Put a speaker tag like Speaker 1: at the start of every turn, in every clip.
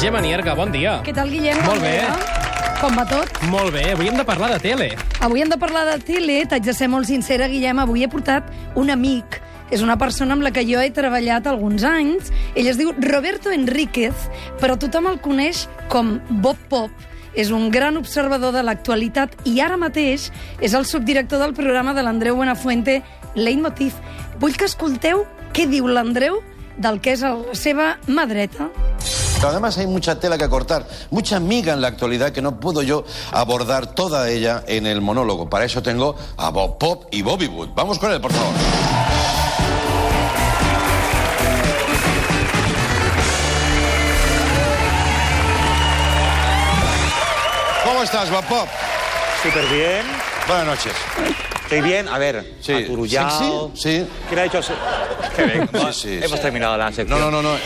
Speaker 1: Gemma Nierga, bon dia.
Speaker 2: Què tal, Guillem?
Speaker 1: Molt bé.
Speaker 2: Com va tot?
Speaker 1: Molt bé, avui hem de parlar de tele.
Speaker 2: Avui hem de parlar de tele. T'haig de ser molt sincera, Guillem. Avui he portat un amic. És una persona amb la que jo he treballat alguns anys. Ell es diu Roberto Enríquez, però tothom el coneix com Bob Pop. És un gran observador de l'actualitat i ara mateix és el subdirector del programa de l'Andreu Buenafuente, Leitmotiv. Vull que escolteu què diu l'Andreu del que és la seva mà dreta.
Speaker 3: Pero además hay mucha tela que cortar, mucha miga en la actualidad que no puedo yo abordar toda ella en el monólogo. Para eso tengo a Bob Pop y Bobby Wood. Vamos con él, por favor. ¿Cómo estás, Bob Pop?
Speaker 4: Súper bien.
Speaker 3: Buenas noches.
Speaker 4: Estoy bien. A ver,
Speaker 3: Sí.
Speaker 4: aturullado.
Speaker 3: ¿Sexy? Sí.
Speaker 4: ¿Quién ha dicho? Qué bien.
Speaker 3: Sí, sí,
Speaker 4: Hemos terminado la
Speaker 3: No,
Speaker 4: sección.
Speaker 3: no, no, no.
Speaker 4: Vamos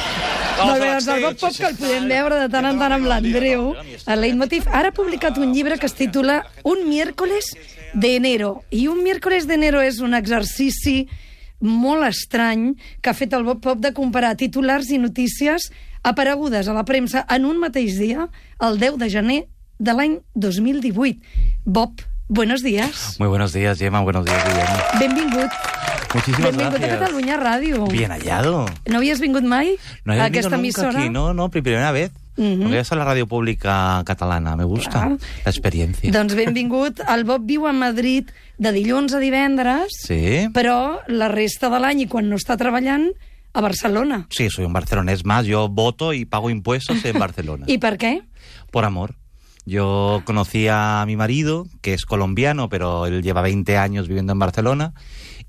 Speaker 2: Molt bé, doncs el Bob. Pop, que el podem veure de tant en tant amb l'Andreu, a Leitmotiv, ara ha publicat un llibre que es titula Un miércoles de enero. I un miércoles de enero és un exercici molt estrany que ha fet el Bob Pop de comparar titulars i notícies aparegudes a la premsa en un mateix dia, el 10 de gener de l'any 2018. Bob, buenos días.
Speaker 5: Muy buenos días, Gemma. Buenos días, Guillermo.
Speaker 2: Benvingut.
Speaker 5: Muchísimas
Speaker 2: Benvingut a
Speaker 5: gracias.
Speaker 2: Catalunya Ràdio.
Speaker 5: Bien hallado.
Speaker 2: No havies vingut mai
Speaker 5: No
Speaker 2: a aquesta emissora?
Speaker 5: aquí, no, no, primera vez. Porque es a la radio pública catalana, me gusta experiencia.
Speaker 2: Doncs benvingut. El Bob viu a Madrid de dilluns a divendres,
Speaker 5: Sí.
Speaker 2: però la resta de l'any i quan no està treballant, a Barcelona.
Speaker 5: Sí, soy un barcelonés más. Yo voto y pago impuestos en Barcelona.
Speaker 2: I per què?
Speaker 5: Por amor. Yo conocí a mi marido, que es colombiano, pero él lleva 20 años viviendo en Barcelona.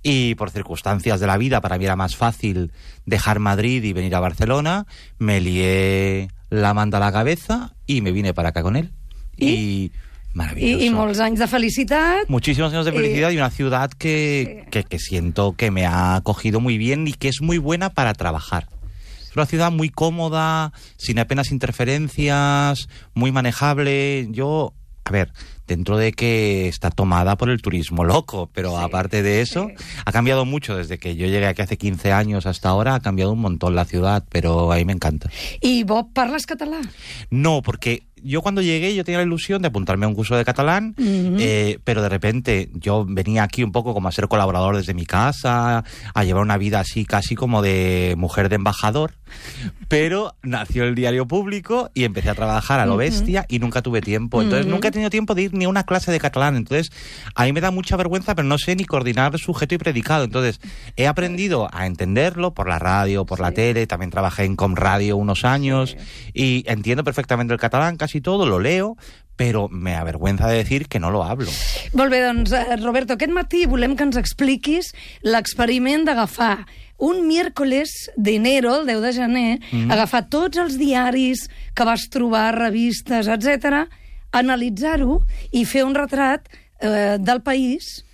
Speaker 5: Y por circunstancias de la vida, para mí era más fácil dejar Madrid y venir a Barcelona. Me lié la manta a la cabeza y me vine para acá con él. Y, maravilloso.
Speaker 2: I, I molts anys de felicitat.
Speaker 5: Muchísimos años de felicidad y una ciudad que, que, que siento que me ha acogido muy bien y que es muy buena para trabajar. Es una ciudad muy cómoda, sin apenas interferencias, muy manejable. Yo, a ver, dentro de que está tomada por el turismo loco, pero aparte de eso, ha cambiado mucho desde que yo llegué aquí hace 15 años hasta ahora, ha cambiado un montón la ciudad, pero ahí me encanta.
Speaker 2: I Bob, parles català?
Speaker 5: No, porque yo cuando llegué yo tenía la ilusión de apuntarme a un curso de catalán, eh, pero de repente yo venía aquí un poco como a ser colaborador desde mi casa, a llevar una vida así casi como de mujer de embajador, pero nació el diario público y empecé a trabajar a lo bestia y nunca tuve tiempo. Entonces nunca he tenido tiempo de ir ni a una clase de catalán. Entonces a mí me da mucha vergüenza, pero no sé ni coordinar sujeto y predicado. Entonces he aprendido a entenderlo por la radio, por la tele, también trabajé en Comradio unos años y entiendo perfectamente el catalán, casi todo, lo leo, pero me avergüenza de decir que no lo hablo.
Speaker 2: Molt bé, doncs, eh, Roberto, aquest matí volem que ens expliquis l'experiment d'agafar un miércoles d'enero, el 10 de gener, mm. agafar tots els diaris que vas trobar, revistes, etc, analitzar-ho i fer un retrat eh, del país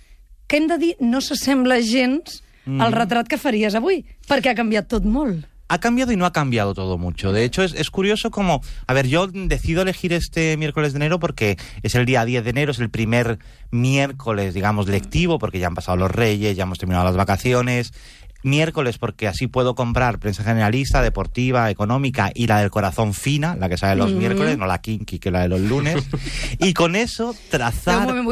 Speaker 2: que hem de dir no s'assembla gens al retrat que faries avui, perquè ha canviat tot molt.
Speaker 5: Ha cambiado y no ha cambiado todo mucho. De hecho, es, es curioso como, a ver, yo decido elegir este miércoles de enero porque es el día 10 de enero, es el primer miércoles, digamos, lectivo, porque ya han pasado los reyes, ya hemos terminado las vacaciones. Miércoles porque así puedo comprar prensa generalista, deportiva, económica y la del corazón fina, la que sale los miércoles, no la kinky que la de los lunes. y con eso trazar
Speaker 2: un.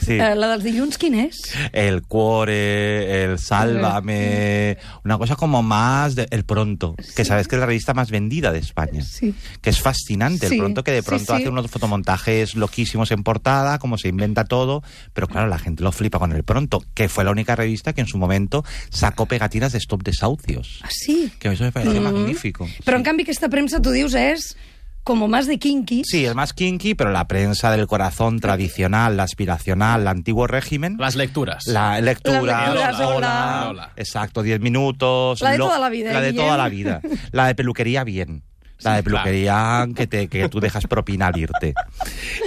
Speaker 5: Sí.
Speaker 2: Eh, la dels dilluns, és?
Speaker 5: el cuore, el sálvame, una cosa como más de, el pronto, que sabes que es la revista más vendida de España.
Speaker 2: Sí.
Speaker 5: Que es fascinante, el pronto que de pronto hace unos fotomontajes loquísimos en portada, como se inventa todo, pero claro, la gente lo flipa con el pronto, que fue la única revista que en su momento sacó pegatinas de stop desahucios.
Speaker 2: Ah, sí?
Speaker 5: Que eso me pareció magnífico.
Speaker 2: Però,
Speaker 5: Sí.
Speaker 2: en canvi, aquesta premsa, tu dius, és como más de kinky.
Speaker 5: Sí, el más kinky, pero la prensa del corazón tradicional, la aspiracional, el antiguo régimen.
Speaker 1: Les lectures.
Speaker 5: La lectura,
Speaker 2: Las lecturas,
Speaker 5: hola,
Speaker 2: hola.
Speaker 1: Hola.
Speaker 5: Exacto, 10 minutos.
Speaker 2: La de toda la vida,
Speaker 5: La de
Speaker 2: Guillem.
Speaker 5: toda la vida. La de peluquería, bien. La de peluquería que, te, que tú dejas propina al irte.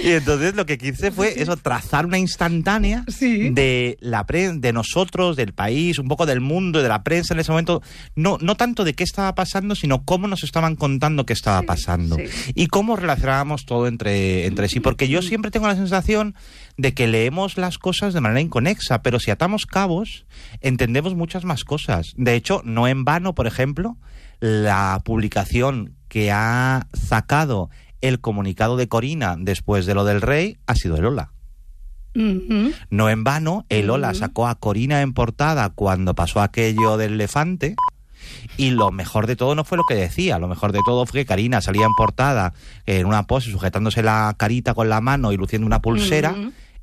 Speaker 5: Y entonces lo que quise fue eso, trazar una instantánea
Speaker 2: Sí.
Speaker 5: de la pre- de nosotros, del país, un poco del mundo, de la prensa en ese momento. No, no tanto de qué estaba pasando, sino cómo nos estaban contando qué estaba pasando.
Speaker 2: sí.
Speaker 5: Y cómo relacionábamos todo entre, entre sí. Porque yo siempre tengo la sensación de que leemos las cosas de manera inconexa, pero si atamos cabos, entendemos muchas más cosas. De hecho, no en vano, por ejemplo, la publicación que ha sacado el comunicado de Corina después de lo del rey ha sido el Ola. No en vano, el Ola sacó a Corina en portada cuando pasó aquello del elefante. Y lo mejor de todo no fue lo que decía, lo mejor de todo fue que Karina salía en portada en una pose sujetándose la carita con la mano y luciendo una pulsera,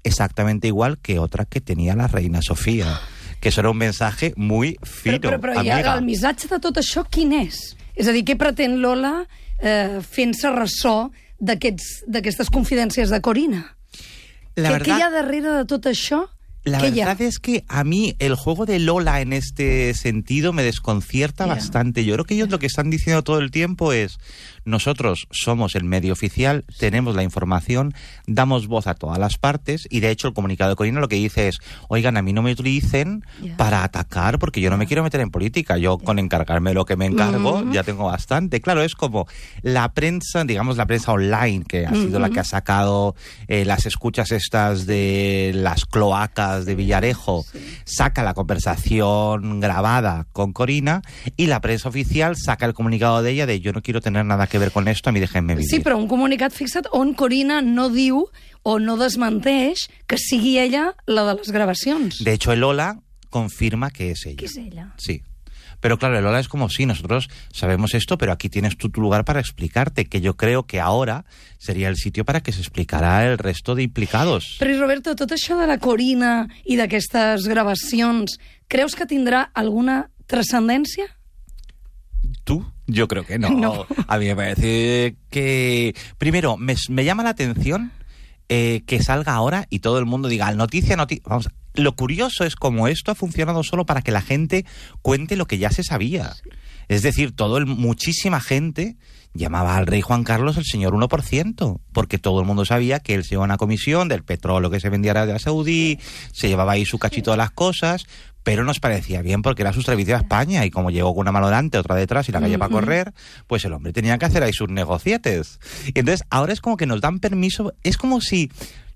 Speaker 5: exactamente igual que otra que tenía la reina Sofía. Que eso era un mensaje muy fino.
Speaker 2: Però, però ja,
Speaker 5: amiga.
Speaker 2: el missatge de tot això quin és? És a dir, què pretén Lola eh, fent-se ressò d'aquestes confidències de Corina?
Speaker 5: La
Speaker 2: què,
Speaker 5: verdad-
Speaker 2: què hi ha darrere de tot això?
Speaker 5: La verdad es que a mí el juego de Lola en este sentido me desconcierta bastante. Yo creo que ellos lo que están diciendo todo el tiempo es nosotros somos el medio oficial, tenemos la información, damos voz a todas las partes y de hecho el comunicado de Corina lo que dice es, oigan, a mí no me utilicen para atacar porque yo no me quiero meter en política. Yo con encargarme de lo que me encargo ya tengo bastante. Claro, es como la prensa, digamos la prensa online, que ha sido la que ha sacado eh, las escuchas estas de las cloacas de Villarejo, saca la conversación grabada con Corina y la prensa oficial saca el comunicado de ella de yo no quiero tener nada que ver con esto, a mí déjenme vivir.
Speaker 2: Sí, però un comunicat fixa't on Corina no diu o no desmenteix que sigui ella la de les gravacions.
Speaker 5: De hecho, el Ola confirma que es ella.
Speaker 2: Que és ella.
Speaker 5: Sí. Pero claro, el Ola es como, sí, nosotros sabemos esto, pero aquí tienes tú tu lugar para explicarte, que yo creo que ahora sería el sitio para que se explicara el resto de implicados.
Speaker 2: Però, Roberto, tot això de la Corina i d'aquestes gravacions, creus que tindrà alguna transcendència?
Speaker 5: ¿Tú? Yo creo que no.
Speaker 2: No.
Speaker 5: A mí me parece que, primero, me, me llama la atención eh, que salga ahora y todo el mundo diga, noticia, noticia. Vamos, lo curioso es como esto ha funcionado solo para que la gente cuente lo que ya se sabía. Es decir, todo el, muchísima gente llamaba al rey Juan Carlos el señor 1%, porque todo el mundo sabía que él se iba a una comisión del petróleo que se vendía a Arabia Saudí, se llevaba ahí su cachito de las cosas, pero nos parecía bien porque era su servicio a España y como llegó con una mano delante, otra detrás y la calle para correr, pues el hombre tenía que hacer ahí sus negocietes. Y entonces ahora es como que nos dan permiso, es como si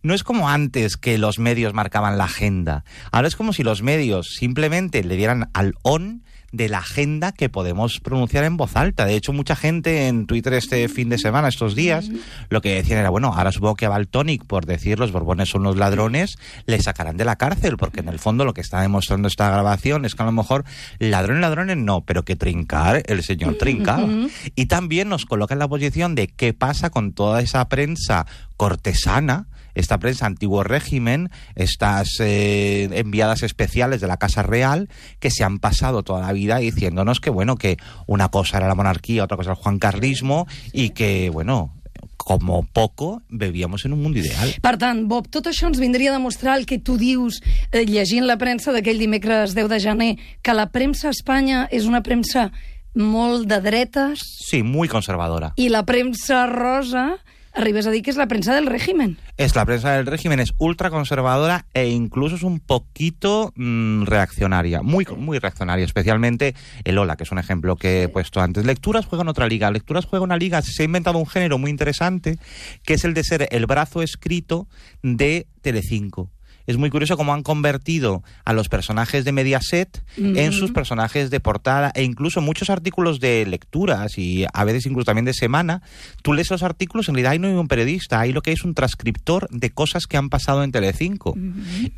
Speaker 5: no es como antes que los medios marcaban la agenda. Ahora es como si los medios simplemente le dieran al on de la agenda que podemos pronunciar en voz alta. De hecho, mucha gente en Twitter este fin de semana, estos días, lo que decían era, bueno, ahora supongo que a Baltonic, por decir los borbones son los ladrones, le sacarán de la cárcel, porque en el fondo lo que está demostrando esta grabación es que a lo mejor ladrones, ladrones no, pero que trincar, el señor trincaba. Y también nos coloca en la posición de qué pasa con toda esa prensa cortesana, esta prensa antiguo régimen, estas eh, enviadas especiales de la Casa Real, que se han pasado toda la vida diciéndonos que, bueno, que una cosa era la monarquía, otra cosa el juancarlismo, y que, bueno, como poco bebíamos en un mundo ideal.
Speaker 2: Per tant, Bob, tot això ens vindria a demostrar el que tu dius eh, llegint la premsa d'aquell dimecres 10 de gener, que la premsa a Espanya és una premsa molt de dretes
Speaker 5: Sí, muy conservadora.
Speaker 2: i la premsa rosa arribes a que és la premsa del régimen.
Speaker 5: Es la prensa del régimen, es ultraconservadora e incluso es un poquito mm, reaccionaria, muy, muy reaccionaria, especialmente el Ola, que es un ejemplo que he puesto antes. Lecturas juega en otra liga, Lecturas juega una liga, se ha inventado un género muy interesante, que es el de ser el brazo escrito de Telecinco. Es muy curioso cómo han convertido a los personajes de Mediaset en sus personajes de portada e incluso muchos artículos de lecturas y a veces incluso también de semana. Tú lees los artículos, en realidad ahí no hay un periodista, hay lo que es un transcriptor de cosas que han pasado en Telecinco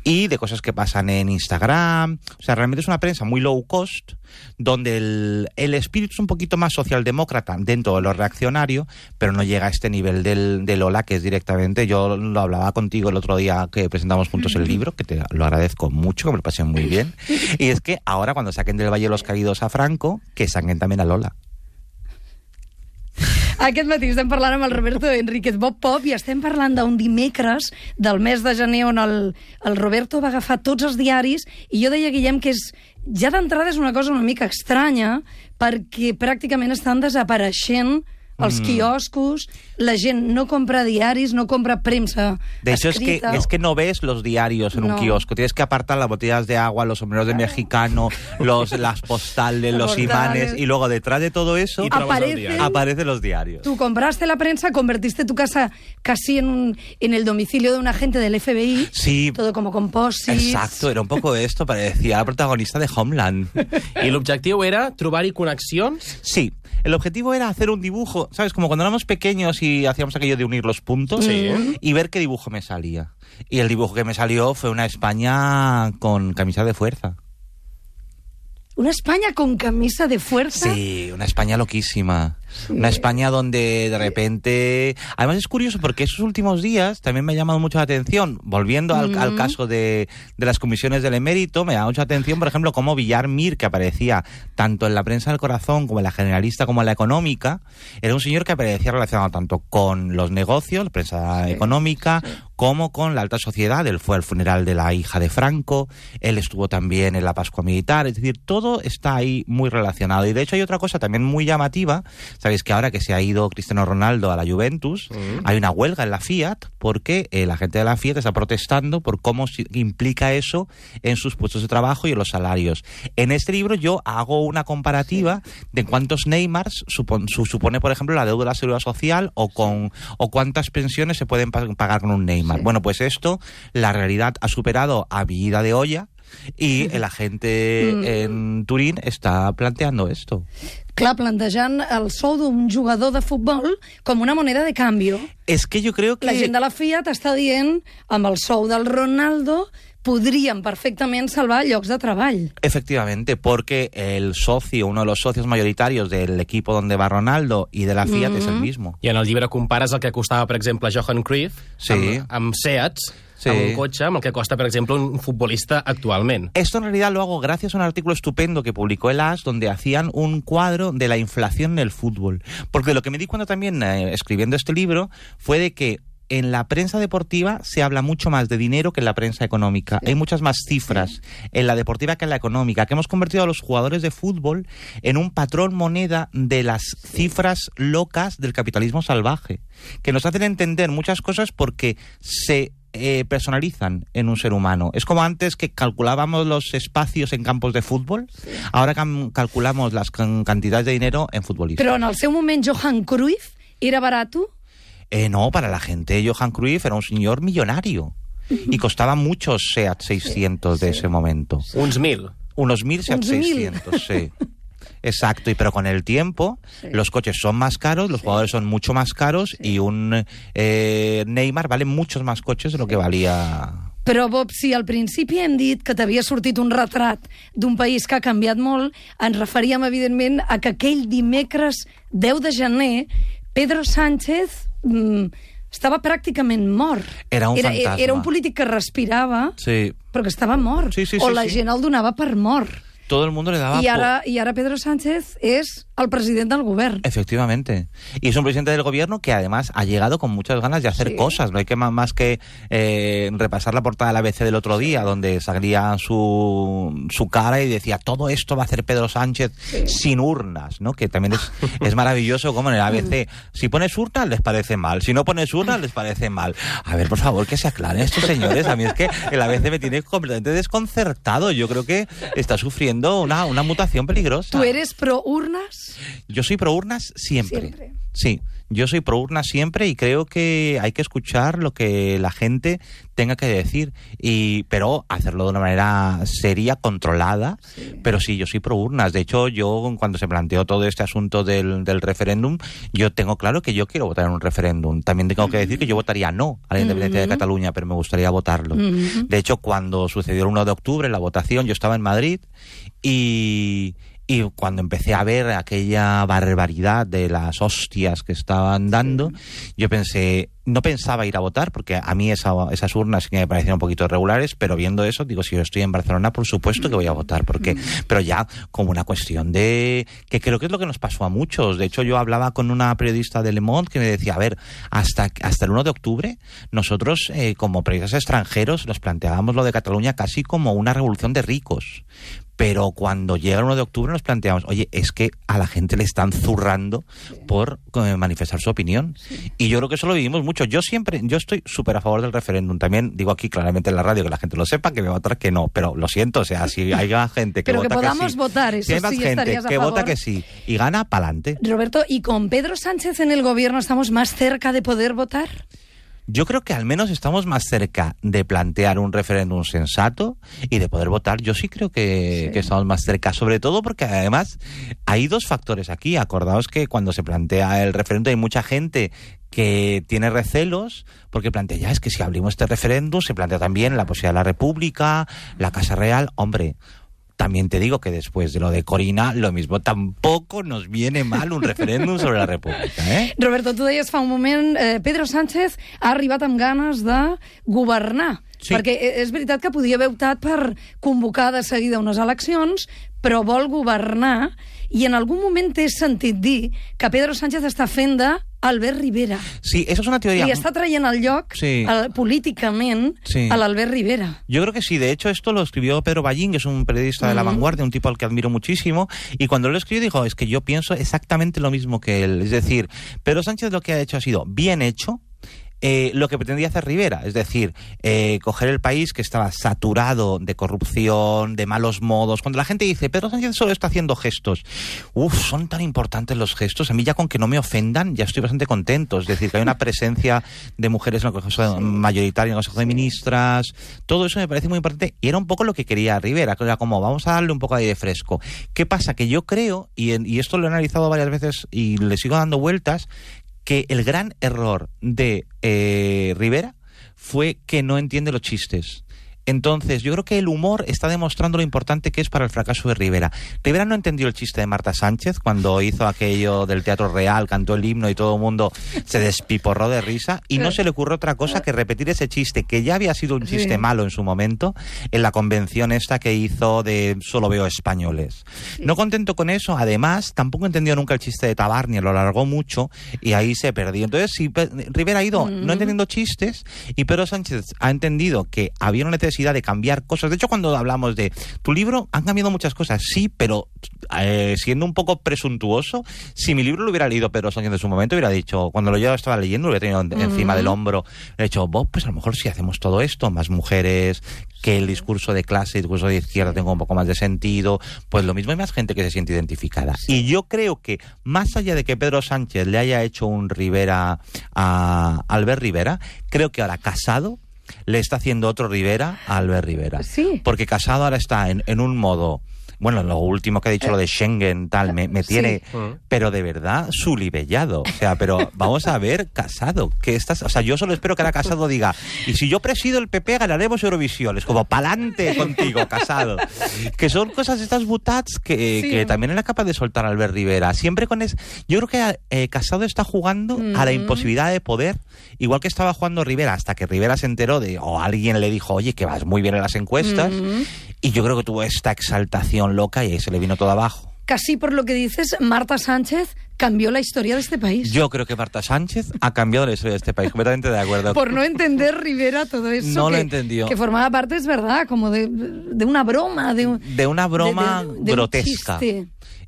Speaker 5: y de cosas que pasan en Instagram. O sea, realmente es una prensa muy low cost donde el, el espíritu es un poquito más socialdemócrata dentro de lo reaccionario, pero no llega a este nivel del, del Ola que es directamente, yo lo hablaba contigo el otro día que presentamos juntos el libro, que te lo agradezco mucho, que me lo pasé muy bien, y es que ahora cuando saquen del Valle los Caídos a Franco, que saquen también a Lola.
Speaker 2: Aquest matí estem parlant amb el Roberto Enríquez Bob Pop i estem parlant d'un dimecres del mes de gener on el, el Roberto va agafar tots els diaris i jo deia, Guillem, que és, ja d'entrada és una cosa una mica estranya perquè pràcticament estan desapareixent els quioscos, la gent no compra diaris, no compra premsa
Speaker 5: De hecho, es que,
Speaker 2: escrita.
Speaker 5: es que no ves los diarios en
Speaker 2: No.
Speaker 5: un kiosco. Tienes que apartar las botellas de agua, los sombreros de mexicano, los, las postales,
Speaker 2: Los
Speaker 5: los
Speaker 2: postales.
Speaker 5: imanes. Y luego detrás de todo eso
Speaker 1: Y trabas el
Speaker 2: Aparece-
Speaker 1: diario.
Speaker 5: aparecen los diarios.
Speaker 2: Tú compraste la prensa, convertiste tu casa casi en, un, en el domicilio de un agente del FBI.
Speaker 5: Sí.
Speaker 2: Todo como con posits.
Speaker 5: Exacto, era un poco esto, parecía la protagonista de Homeland.
Speaker 1: I l'objectiu era trobar-hi connexions
Speaker 5: Sí, el objetivo era hacer un dibujo ¿sabes? Como cuando éramos pequeños y hacíamos aquello de unir los puntos
Speaker 1: Sí.
Speaker 5: y ver qué dibujo me salía. Y el dibujo que me salió fue una España con camisa de fuerza.
Speaker 2: Una España con camisa de fuerza.
Speaker 5: Sí, una España loquísima. Una España donde de repente... Además es curioso porque esos últimos días también me ha llamado mucho la atención, volviendo al, al caso de, de las comisiones del emérito, me ha llamado mucha atención, por ejemplo, cómo Villar Mir, que aparecía tanto en la prensa del corazón como en la generalista como en la económica, era un señor que aparecía relacionado tanto con los negocios, la prensa económica, como con la alta sociedad. Él fue al funeral de la hija de Franco, él estuvo también en la Pascua Militar, es decir, todo está ahí muy relacionado. Y de hecho hay otra cosa también muy llamativa, sabéis que ahora que se ha ido Cristiano Ronaldo a la Juventus, hay una huelga en la Fiat porque eh, la gente de la Fiat está protestando por cómo implica eso en sus puestos de trabajo y en los salarios. En este libro yo hago una comparativa de cuántos Neymars supon- su- supone, por ejemplo, la deuda de la seguridad social o con o cuántas pensiones se pueden pa- pagar con un Neymar. Bueno, pues esto, la realidad ha superado a vida de olla y la gente en Turín está planteando esto.
Speaker 2: Clar, plantejant el sou d'un jugador de futbol com una moneda de canvi.
Speaker 5: Es que yo creo que...
Speaker 2: La gent de la Fiat està dient, amb el sou del Ronaldo, podríem perfectament salvar llocs de treball.
Speaker 5: Efectivamente, porque el socio, uno de los socios mayoritarios del equipo donde va Ronaldo y de la Fiat es el mismo.
Speaker 1: I en el llibre compares el que costava, per exemple, Johan Cruyff
Speaker 5: Sí.
Speaker 1: amb, amb Seats,
Speaker 5: Sí.
Speaker 1: amb un cotxe, amb el que costa, per exemple, un futbolista actualment.
Speaker 5: Esto en realidad lo hago gracias a un artículo estupendo que publicó el AS donde hacían un cuadro de la inflación en el fútbol. Porque lo que me di cuenta también eh, escribiendo este libro fue de que en la prensa deportiva se habla mucho más de dinero que en la prensa económica. Hay muchas más cifras en la deportiva que en la económica, que hemos convertido a los jugadores de fútbol en un patrón moneda de las cifras locas del capitalismo salvaje, que nos hacen entender muchas cosas porque se eh, personalizan en un ser humano. Es como antes que calculábamos los espacios en campos de fútbol, ahora calculamos las can- cantidades de dinero en futbolistas.
Speaker 2: Però en el seu moment Johan Cruyff era barato?
Speaker 5: Eh, no, para la gente Johan Cruyff era un señor millonario y costaba muchos SEAT 600 de ese momento.
Speaker 1: Uns mil.
Speaker 5: Unos 1000 SEAT
Speaker 2: Uns mil.
Speaker 5: 600, sí. Exacto, y pero con el tiempo los coches son más caros, los jugadores son mucho más caros y un eh, Neymar vale muchos más coches de lo que valía
Speaker 2: Però, Bob, si al principi hem dit que t'havia sortit un retrat d'un país que ha canviat molt, ens referíem, evidentment, a que aquell dimecres 10 de gener Pedro Sánchez mm, estava pràcticament mort.
Speaker 5: Era un
Speaker 2: era,
Speaker 5: fantasma.
Speaker 2: Era un polític que respirava,
Speaker 5: Sí.
Speaker 2: però que estava mort.
Speaker 5: Sí, sí,
Speaker 2: o
Speaker 5: sí,
Speaker 2: la
Speaker 5: sí.
Speaker 2: gent el donava per mort.
Speaker 5: Todo el mundo le daba
Speaker 2: I
Speaker 5: por-
Speaker 2: ara, I ara Pedro Sánchez és el president del govern.
Speaker 5: Efectivamente. Y es un presidente del gobierno que además ha llegado con muchas ganas de hacer
Speaker 2: Sí.
Speaker 5: cosas. No hay que más que eh, repasar la portada del ABC del otro día, donde salía su, su cara y decía, todo esto va a hacer Pedro Sánchez sin urnas, ¿no? Que también es, es maravilloso como en el ABC. Si pones urnas les parece mal, si no pones urnas les parece mal. A ver, por favor, que se aclaren estos señores. A mí es que el ABC me tiene completamente desconcertado. Yo creo que está sufriendo una, una mutación peligrosa.
Speaker 2: Tu eres pro urnes?
Speaker 5: Yo soy pro urnas siempre.
Speaker 2: Siempre.
Speaker 5: Sí, yo soy pro urnas siempre y creo que hay que escuchar lo que la gente tenga que decir, y pero hacerlo de una manera seria, controlada. Pero sí, yo soy pro urnas. De hecho, yo cuando se planteó todo este asunto del, del referéndum, yo tengo claro que yo quiero votar en un referéndum. También tengo que decir que yo votaría no a la independencia de Cataluña, pero me gustaría votarlo. De hecho, cuando sucedió el 1 de octubre, la votación, yo estaba en Madrid y, y cuando empecé a ver aquella barbaridad de las hostias que estaban dando, yo pensé, no pensaba ir a votar, porque a mí esa- esas urnas sí que me parecían un poquito irregulares, pero viendo eso, digo, si yo estoy en Barcelona, por supuesto que voy a votar, porque, pero ya como una cuestión de, que creo que es lo que nos pasó a muchos. De hecho, yo hablaba con una periodista de Le Monde que me decía, a ver, hasta, hasta el 1 de octubre, nosotros, eh, como periodistas extranjeros, nos planteábamos lo de Cataluña casi como una revolución de ricos. Pero cuando llega el 1 de octubre nos planteamos, oye, es que a la gente le están zurrando por eh, manifestar su opinión. Y yo creo que eso lo vivimos mucho. Yo siempre, yo estoy súper a favor del referéndum. También digo aquí claramente en la radio que la gente lo sepa, que me va a votar que no. Pero lo siento, o sea, si hay gente que
Speaker 2: Pero que
Speaker 5: vota
Speaker 2: podamos
Speaker 5: sí,
Speaker 2: votar, eso
Speaker 5: si hay más
Speaker 2: sí
Speaker 5: gente que vota que sí y gana, pa'lante.
Speaker 2: Roberto, ¿y con Pedro Sánchez en el gobierno estamos más cerca de poder votar?
Speaker 5: Yo creo que al menos estamos más cerca de plantear un referéndum sensato y de poder votar. Yo sí creo que,
Speaker 2: Sí.
Speaker 5: que estamos más cerca, sobre todo porque además hay dos factores aquí. Acordaos que cuando se plantea el referéndum hay mucha gente que tiene recelos porque plantea ya es que si abrimos este referéndum se plantea también la posibilidad de la República, la Casa Real. Hombre, también te digo que después de lo de Corina, lo mismo tampoco nos viene mal un referéndum sobre la República, ¿eh?
Speaker 2: Roberto, tu deies fa un moment, eh, Pedro Sánchez ha arribat amb ganes de governar.
Speaker 5: Sí.
Speaker 2: Perquè eh, és veritat que podia haver optat per convocar de seguida unes eleccions, però vol governar, i en algun moment t'he sentit dir que Pedro Sánchez està fent de Albert Rivera.
Speaker 5: Sí, eso es una teoría.
Speaker 2: Li està traient el lloc
Speaker 5: Sí.
Speaker 2: el, políticament
Speaker 5: Sí.
Speaker 2: a l'Albert Rivera.
Speaker 5: Yo creo que sí, de hecho esto lo escribió Pedro Ballín, que es un periodista de la vanguardia, un tipo al que admiro muchísimo, y cuando lo escribió dijo, es que yo pienso exactamente lo mismo que él. Es decir, Pedro Sánchez lo que ha hecho ha sido bien hecho, eh, lo que pretendía hacer Rivera, es decir, eh, coger el país que estaba saturado de corrupción, de malos modos. Cuando la gente dice, Pedro Sánchez solo está haciendo gestos, uff, son tan importantes los gestos, a mí ya con que no me ofendan, ya estoy bastante contento. Es decir, que hay una presencia de mujeres en el Consejo mayoritario, en el Consejo de Ministras, todo eso me parece muy importante y era un poco lo que quería Rivera, que era como, vamos a darle un poco de aire fresco. ¿Qué pasa? Que yo creo, y, en- y esto lo he analizado varias veces y le sigo dando vueltas, que el gran error de eh, Rivera fue que no entiende los chistes. Entonces, yo creo que el humor está demostrando lo importante que es para el fracaso de Rivera. Rivera no entendió el chiste de Marta Sánchez cuando hizo aquello del Teatro Real, cantó el himno y todo el mundo se despiporró de risa y no se le ocurrió otra cosa que repetir ese chiste que ya había sido un chiste
Speaker 2: Sí.
Speaker 5: malo en su momento en la convención esta que hizo de solo veo españoles. No contento con eso, además, tampoco entendió nunca el chiste de Tabarnia, lo alargó mucho y ahí se perdió. Entonces, si Rivera ha ido no entendiendo chistes y Pedro Sánchez ha entendido que había una necesidad de cambiar cosas. De hecho, cuando hablamos de tu libro, han cambiado muchas cosas, sí, pero eh, siendo un poco presuntuoso, si mi libro lo hubiera leído Pedro Sánchez en su momento, hubiera dicho, cuando lo yo estaba leyendo, lo hubiera tenido en- encima del hombro, he dicho, "Bob, pues a lo mejor si hacemos todo esto, más mujeres, que el discurso de clase, el discurso de izquierda tenga un poco más de sentido, pues lo mismo hay más gente que se siente identificada. Y yo creo que más allá de que Pedro Sánchez le haya hecho un Rivera a Albert Rivera, creo que ahora casado le está haciendo otro Rivera a Albert Rivera.
Speaker 2: Sí.
Speaker 5: Porque Casado ahora está en, en un modo. Bueno, lo último que ha dicho, lo de Schengen, tal, me, me tiene,
Speaker 1: Mm.
Speaker 5: pero de verdad, sulibellado. O sea, pero vamos a ver, Casado, que estás, o sea, yo solo espero que ahora Casado diga, y si yo presido el PP, ganaremos Eurovisión. Es como, pa'lante contigo, Casado. Que son cosas, estas butats, que,
Speaker 2: Sí.
Speaker 5: que también era capaz de soltar Albert Rivera. Siempre con es, yo creo que eh, Casado está jugando a la
Speaker 2: Mm.
Speaker 5: imposibilidad de poder, igual que estaba jugando Rivera, hasta que Rivera se enteró de, o alguien le dijo, oye, que vas muy bien en las encuestas,
Speaker 2: Mm.
Speaker 5: y yo creo que tuvo esta exaltación loca y ahí se le vino todo abajo.
Speaker 2: Casi por lo que dices, Marta Sánchez cambió la historia de este país.
Speaker 5: Yo creo que Marta Sánchez ha cambiado la historia de este país, completamente de acuerdo.
Speaker 2: por no entender Rivera todo eso.
Speaker 5: No lo
Speaker 2: que,
Speaker 5: entendió.
Speaker 2: Que formaba parte, es verdad, como de, de una broma. De, un-
Speaker 5: de una broma
Speaker 2: de- de- un
Speaker 5: grotesca.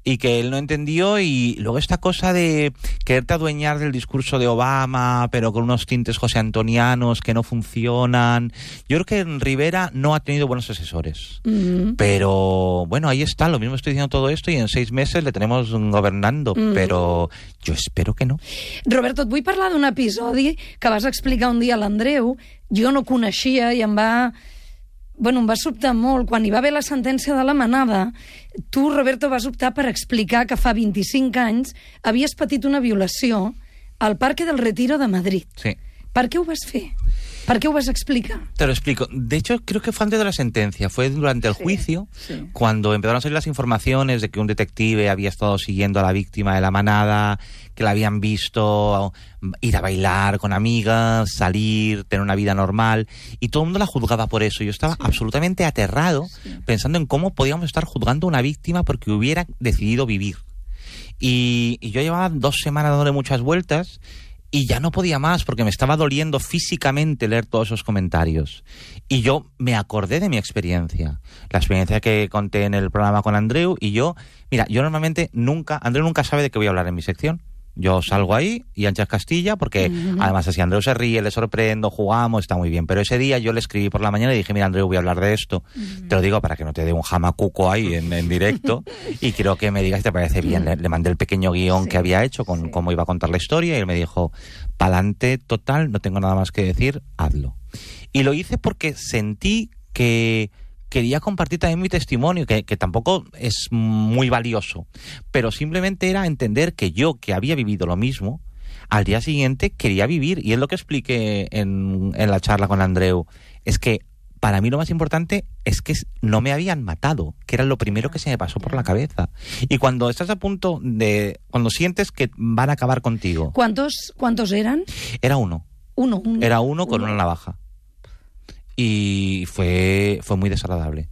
Speaker 5: Y que él no entendió y luego esta cosa de quererte adueñar del discurso de Obama, pero con unos tintes josé antonianos que no funcionan. Yo creo que Rivera no ha tenido buenos asesores.
Speaker 2: Mm.
Speaker 5: Pero bueno, ahí está, lo mismo estoy diciendo todo esto y en seis meses le tenemos gobernando, pero yo espero que no.
Speaker 2: Roberto, et vull parlar d'un episodi que vas explicar un dia a l'Andreu. Jo no coneixia i em va... Bueno, em va sobtar molt. Quan hi va haver la sentència de la manada, tu, Roberto, vas optar per explicar que fa 25 anys havies patit una violació al Parque del Retiro de Madrid.
Speaker 5: Sí.
Speaker 2: Per què ho vas fer? Per què ho vas explicar?
Speaker 5: Te lo explico. De hecho, creo que fue antes de la sentencia, fue durante el juicio,
Speaker 2: sí.
Speaker 5: cuando empezaron a salir las informaciones de que un detective había estado siguiendo a la víctima de la manada, que la habían visto ir a bailar con amigas, salir, tener una vida normal, y todo el mundo la juzgaba por eso. Yo estaba absolutamente aterrado pensando en cómo podíamos estar juzgando a una víctima porque hubiera decidido vivir. Y, y yo llevaba dos semanas dándole muchas vueltas y ya no podía más porque me estaba doliendo físicamente leer todos esos comentarios. Y yo me acordé de mi experiencia, la experiencia que conté en el programa con Andreu y yo, mira, yo normalmente nunca, Andreu nunca sabe de qué voy a hablar en mi sección. Yo salgo ahí y Anchas Castilla, porque además así Andreu se ríe, le sorprendo, jugamos, está muy bien. Pero ese día yo le escribí por la mañana y dije, mira Andreu, voy a hablar de esto. Te lo digo para que no te dé un jamacuco ahí en, en directo. y quiero que me digas si te parece bien. Le, le mandé el pequeño guion que había hecho con
Speaker 2: sí.
Speaker 5: cómo iba a contar la historia y él me dijo, pa'lante total, no tengo nada más que decir, hazlo. Y lo hice porque sentí que quería compartir también mi testimonio, que, que tampoco es muy valioso, pero simplemente era entender que yo, que había vivido lo mismo, al día siguiente quería vivir. Y es lo que expliqué en, en la charla con Andreu. Es que para mí lo más importante es que no me habían matado, que era lo primero que se me pasó por la cabeza. Y cuando estás a punto de... Cuando sientes que van a acabar contigo,
Speaker 2: ¿Cuántos, ¿Cuántos eran?
Speaker 5: era uno.
Speaker 2: Uno. uno.
Speaker 5: Era uno con una navaja. Y fue, fue muy desagradable.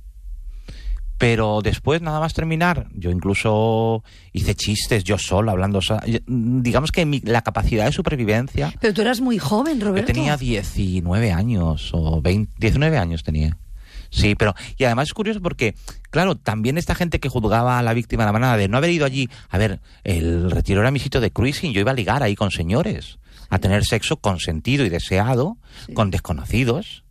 Speaker 5: Pero después, nada más terminar, yo incluso hice chistes yo solo, hablando. so- yo- Digamos que mi- la capacidad de supervivencia.
Speaker 2: Pero tú eras muy joven,
Speaker 5: Yo
Speaker 2: Roberto.
Speaker 5: tenía 19 años o 20, 19 años tenía. Sí, pero y además es curioso porque, claro, también esta gente que juzgaba a la víctima de la manada de no haber ido allí, a ver, el retiro era mi sitio de cruising, yo iba a ligar ahí con señores, a tener sexo consentido y deseado con desconocidos,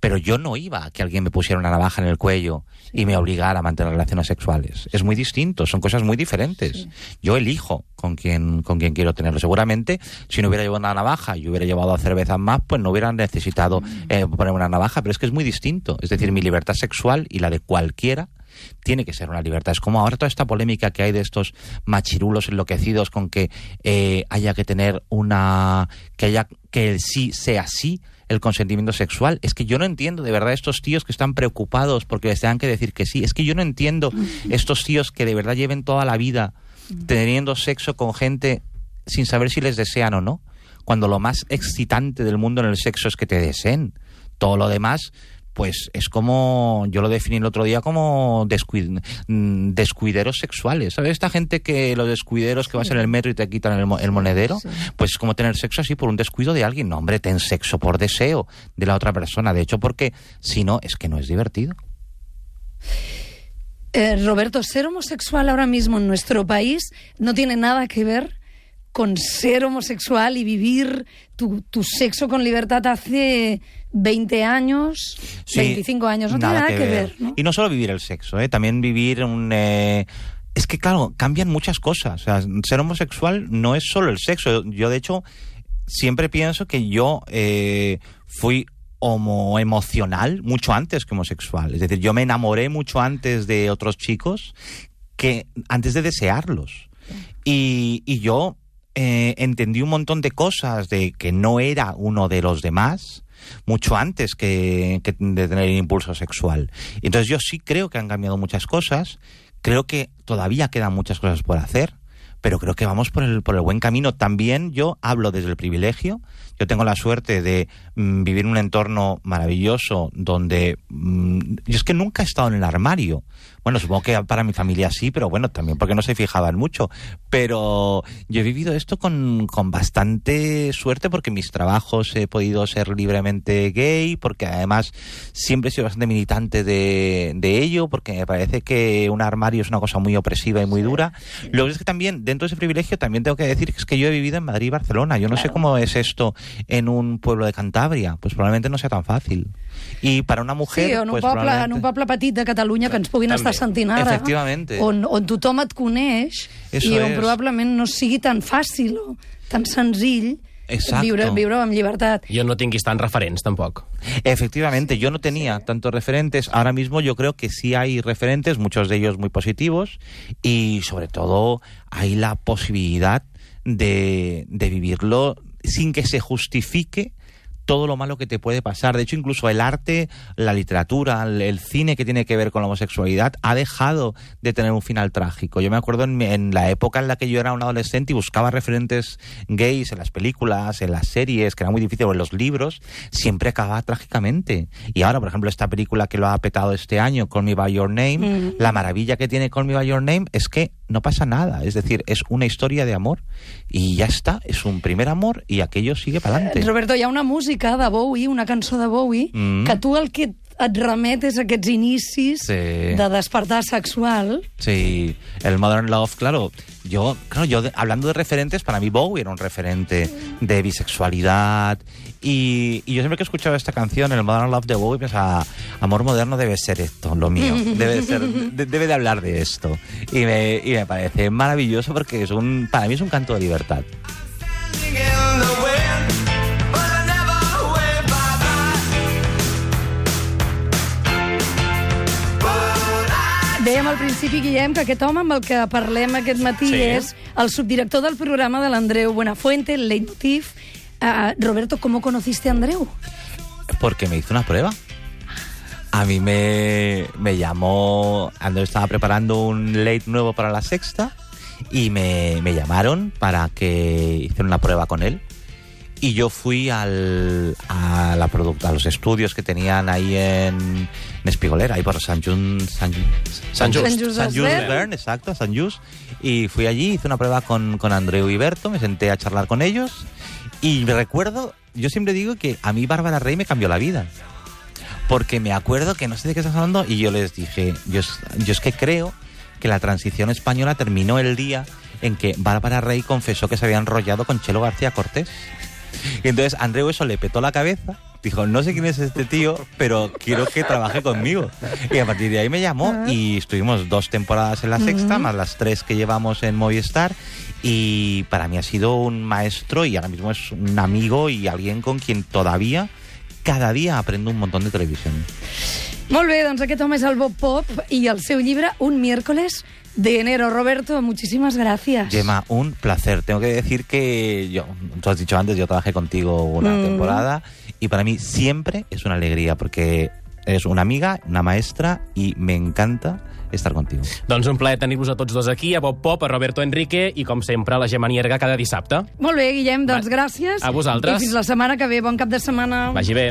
Speaker 5: pero yo no iba a que alguien me pusiera una navaja en el cuello y me obligara a mantener relaciones sexuales. Es muy distinto, son cosas muy diferentes. Yo elijo con quién, con quién quiero tenerlo. Seguramente, si no hubiera llevado una navaja y hubiera llevado cervezas más, pues no hubieran necesitado eh, poner una navaja, pero es que es muy distinto. Es decir, mi libertad sexual y la de cualquiera tiene que ser una libertad. Es como ahora toda esta polémica que hay de estos machirulos enloquecidos con que eh, haya que tener una. que haya que el sí sea sí el consentimiento sexual. Es que yo no entiendo de verdad estos tíos que están preocupados porque les tengan que decir que sí. Es que yo no entiendo estos tíos que de verdad lleven toda la vida teniendo sexo con gente sin saber si les desean o no. Cuando lo más excitante del mundo en el sexo es que te deseen. Todo lo demás, pues es como, yo lo definí el otro día como descuid- mm, descuideros sexuales. ¿Sabes? Esta gente que los descuideros que vas en el metro y te quitan el monedero, pues es como tener sexo así por un descuido de alguien. No, hombre, ten sexo por deseo de la otra persona. De hecho, porque si no, es que no es divertido.
Speaker 2: Eh, Roberto, ser homosexual ahora mismo en nuestro país no tiene nada que ver con ser homosexual y vivir tu, tu sexo con libertad hace 20 años,
Speaker 5: Sí,
Speaker 2: 25 años. No tiene nada que, ver. ¿no?
Speaker 5: Y no solo vivir el sexo, ¿eh? también vivir un... eh, Es que, claro, cambian muchas cosas. O sea, ser homosexual no es solo el sexo. Yo, de hecho, siempre pienso que yo eh, fui homo emocional mucho antes que homosexual. Es decir, yo me enamoré mucho antes de otros chicos que antes de desearlos. Y, y yo eh, entendí un montón de cosas de que no era uno de los demás mucho antes que, de tener el impulso sexual. Entonces yo sí creo que han cambiado muchas cosas, creo que todavía quedan muchas cosas por hacer, pero creo que vamos por el, por el buen camino. También yo hablo desde el privilegio. Yo tengo la suerte de mm, vivir en un entorno maravilloso donde mm, yo es que nunca he estado en el armario. Bueno, supongo que para mi familia sí, pero bueno, también porque no se fijaban mucho. Pero yo he vivido esto con, con bastante suerte porque en mis trabajos he podido ser libremente gay, porque además siempre he sido bastante militante de, de ello, porque me parece que un armario es una cosa muy opresiva y muy dura. Lo que es que también, dentro de ese privilegio, también tengo que decir que es que yo he vivido en Madrid y Barcelona. Yo no sé cómo es esto en un pueblo de Cantabria. Pues probablemente no sea tan fácil. Y para una mujer...
Speaker 2: Sí, en un,
Speaker 5: pues
Speaker 2: poble, en
Speaker 5: probablemente-
Speaker 2: un poble petit de Catalunya que ens puguin
Speaker 1: També.
Speaker 2: estar sentint ara,
Speaker 5: Efectivamente.
Speaker 2: on, on tothom et coneix
Speaker 5: Eso
Speaker 2: i on
Speaker 5: es.
Speaker 2: probablement no sigui tan fàcil o tan senzill
Speaker 5: Exacto.
Speaker 2: viure, viure amb llibertat.
Speaker 1: Jo no tinguis tants referents, tampoc.
Speaker 5: Efectivamente, yo no tenía tantos referentes. Ahora mismo yo creo que sí hay referentes, muchos de ellos muy positivos, y sobre todo hay la posibilidad de, de vivirlo sin que se justifique todo lo malo que te puede pasar. De hecho, incluso el arte, la literatura, el, cine que tiene que ver con la homosexualidad ha dejado de tener un final trágico. Yo me acuerdo en, en la época en la que yo era un adolescente y buscaba referentes gays en las películas, en las series, que era muy difícil, o en los libros, siempre acababa trágicamente. Y ahora, por ejemplo, esta película que lo ha petado este año, Call Me By Your Name, la maravilla que tiene Call Me By Your Name es que no pasa nada. Es decir, es una historia de amor y ya está. Es un primer amor y aquello sigue para adelante.
Speaker 2: Roberto, hi ha una música de Bowie, una cançó de Bowie,
Speaker 5: Mm.
Speaker 2: que tu el que et et remetes a aquests inicis
Speaker 5: Sí.
Speaker 2: de despertar sexual.
Speaker 5: Sí, el Modern Love, claro. Yo, claro, yo hablando de referentes, para mí Bowie era un referente de bisexualidad. Y, y yo siempre que escuchaba esta canción, el Modern Love de Bowie, pensaba, amor moderno debe ser esto, lo mío. Debe de, ser, de- debe de hablar de esto. Y me, y me parece maravilloso porque es un, para mí es un canto de libertad.
Speaker 2: Principi, Guillem, que aquest home amb el que parlem aquest matí
Speaker 1: Sí.
Speaker 2: és el subdirector del programa de l'Andreu Buenafuente, el Leitmotiv. Uh, Roberto, ¿cómo conociste a Andreu?
Speaker 5: Porque me hizo una prueba. A mí me, me llamó, Andrés estaba preparando un late nuevo para la sexta y me, me llamaron para que hiciera una prueba con él. Y yo fui al, a, la produc- a los estudios que tenían ahí en, en Espigolera, ahí por San Jun, San,
Speaker 1: Just.
Speaker 2: Just
Speaker 5: San Just
Speaker 2: Desvern.
Speaker 5: Bern, exacto, San Just. Y fui allí, hice una prueba con, con Andreu y Berto, me senté a charlar con ellos. Y me recuerdo, yo siempre digo que a mí Bárbara Rey me cambió la vida. Porque me acuerdo que no sé de qué estás hablando y yo les dije, yo, es- yo es que creo que la transición española terminó el día en que Bárbara Rey confesó que se había enrollado con Chelo García Cortés. Y entonces Andreu eso le petó la cabeza. Dijo, no sé quién es este tío, pero quiero que trabaje conmigo. Y a partir de ahí me llamó y estuvimos dos temporadas en la sexta, más las tres que llevamos en Movistar. Y para mí ha sido un maestro y ahora mismo es un amigo y alguien con quien todavía cada día aprendo un montón de televisión.
Speaker 2: Molt bé, doncs aquest home és el Bob Pop i el seu llibre Un miércoles de enero. Roberto, muchísimas gracias.
Speaker 5: Gemma, un placer. Tengo que decir que yo, tú has dicho antes, yo trabajé contigo una
Speaker 2: Mm.
Speaker 5: temporada y para mí siempre es una alegría porque eres una amiga, una maestra y me encanta estar contigo.
Speaker 1: Doncs un plaer tenir-vos a tots dos aquí, a Bob Pop, a Roberto Enrique i, com sempre, a la Gemma Nierga cada dissabte.
Speaker 2: Molt bé, Guillem, doncs
Speaker 1: Va,
Speaker 2: gràcies.
Speaker 1: a vosaltres.
Speaker 2: I fins la setmana que ve. Bon cap de setmana.
Speaker 1: Vagi bé.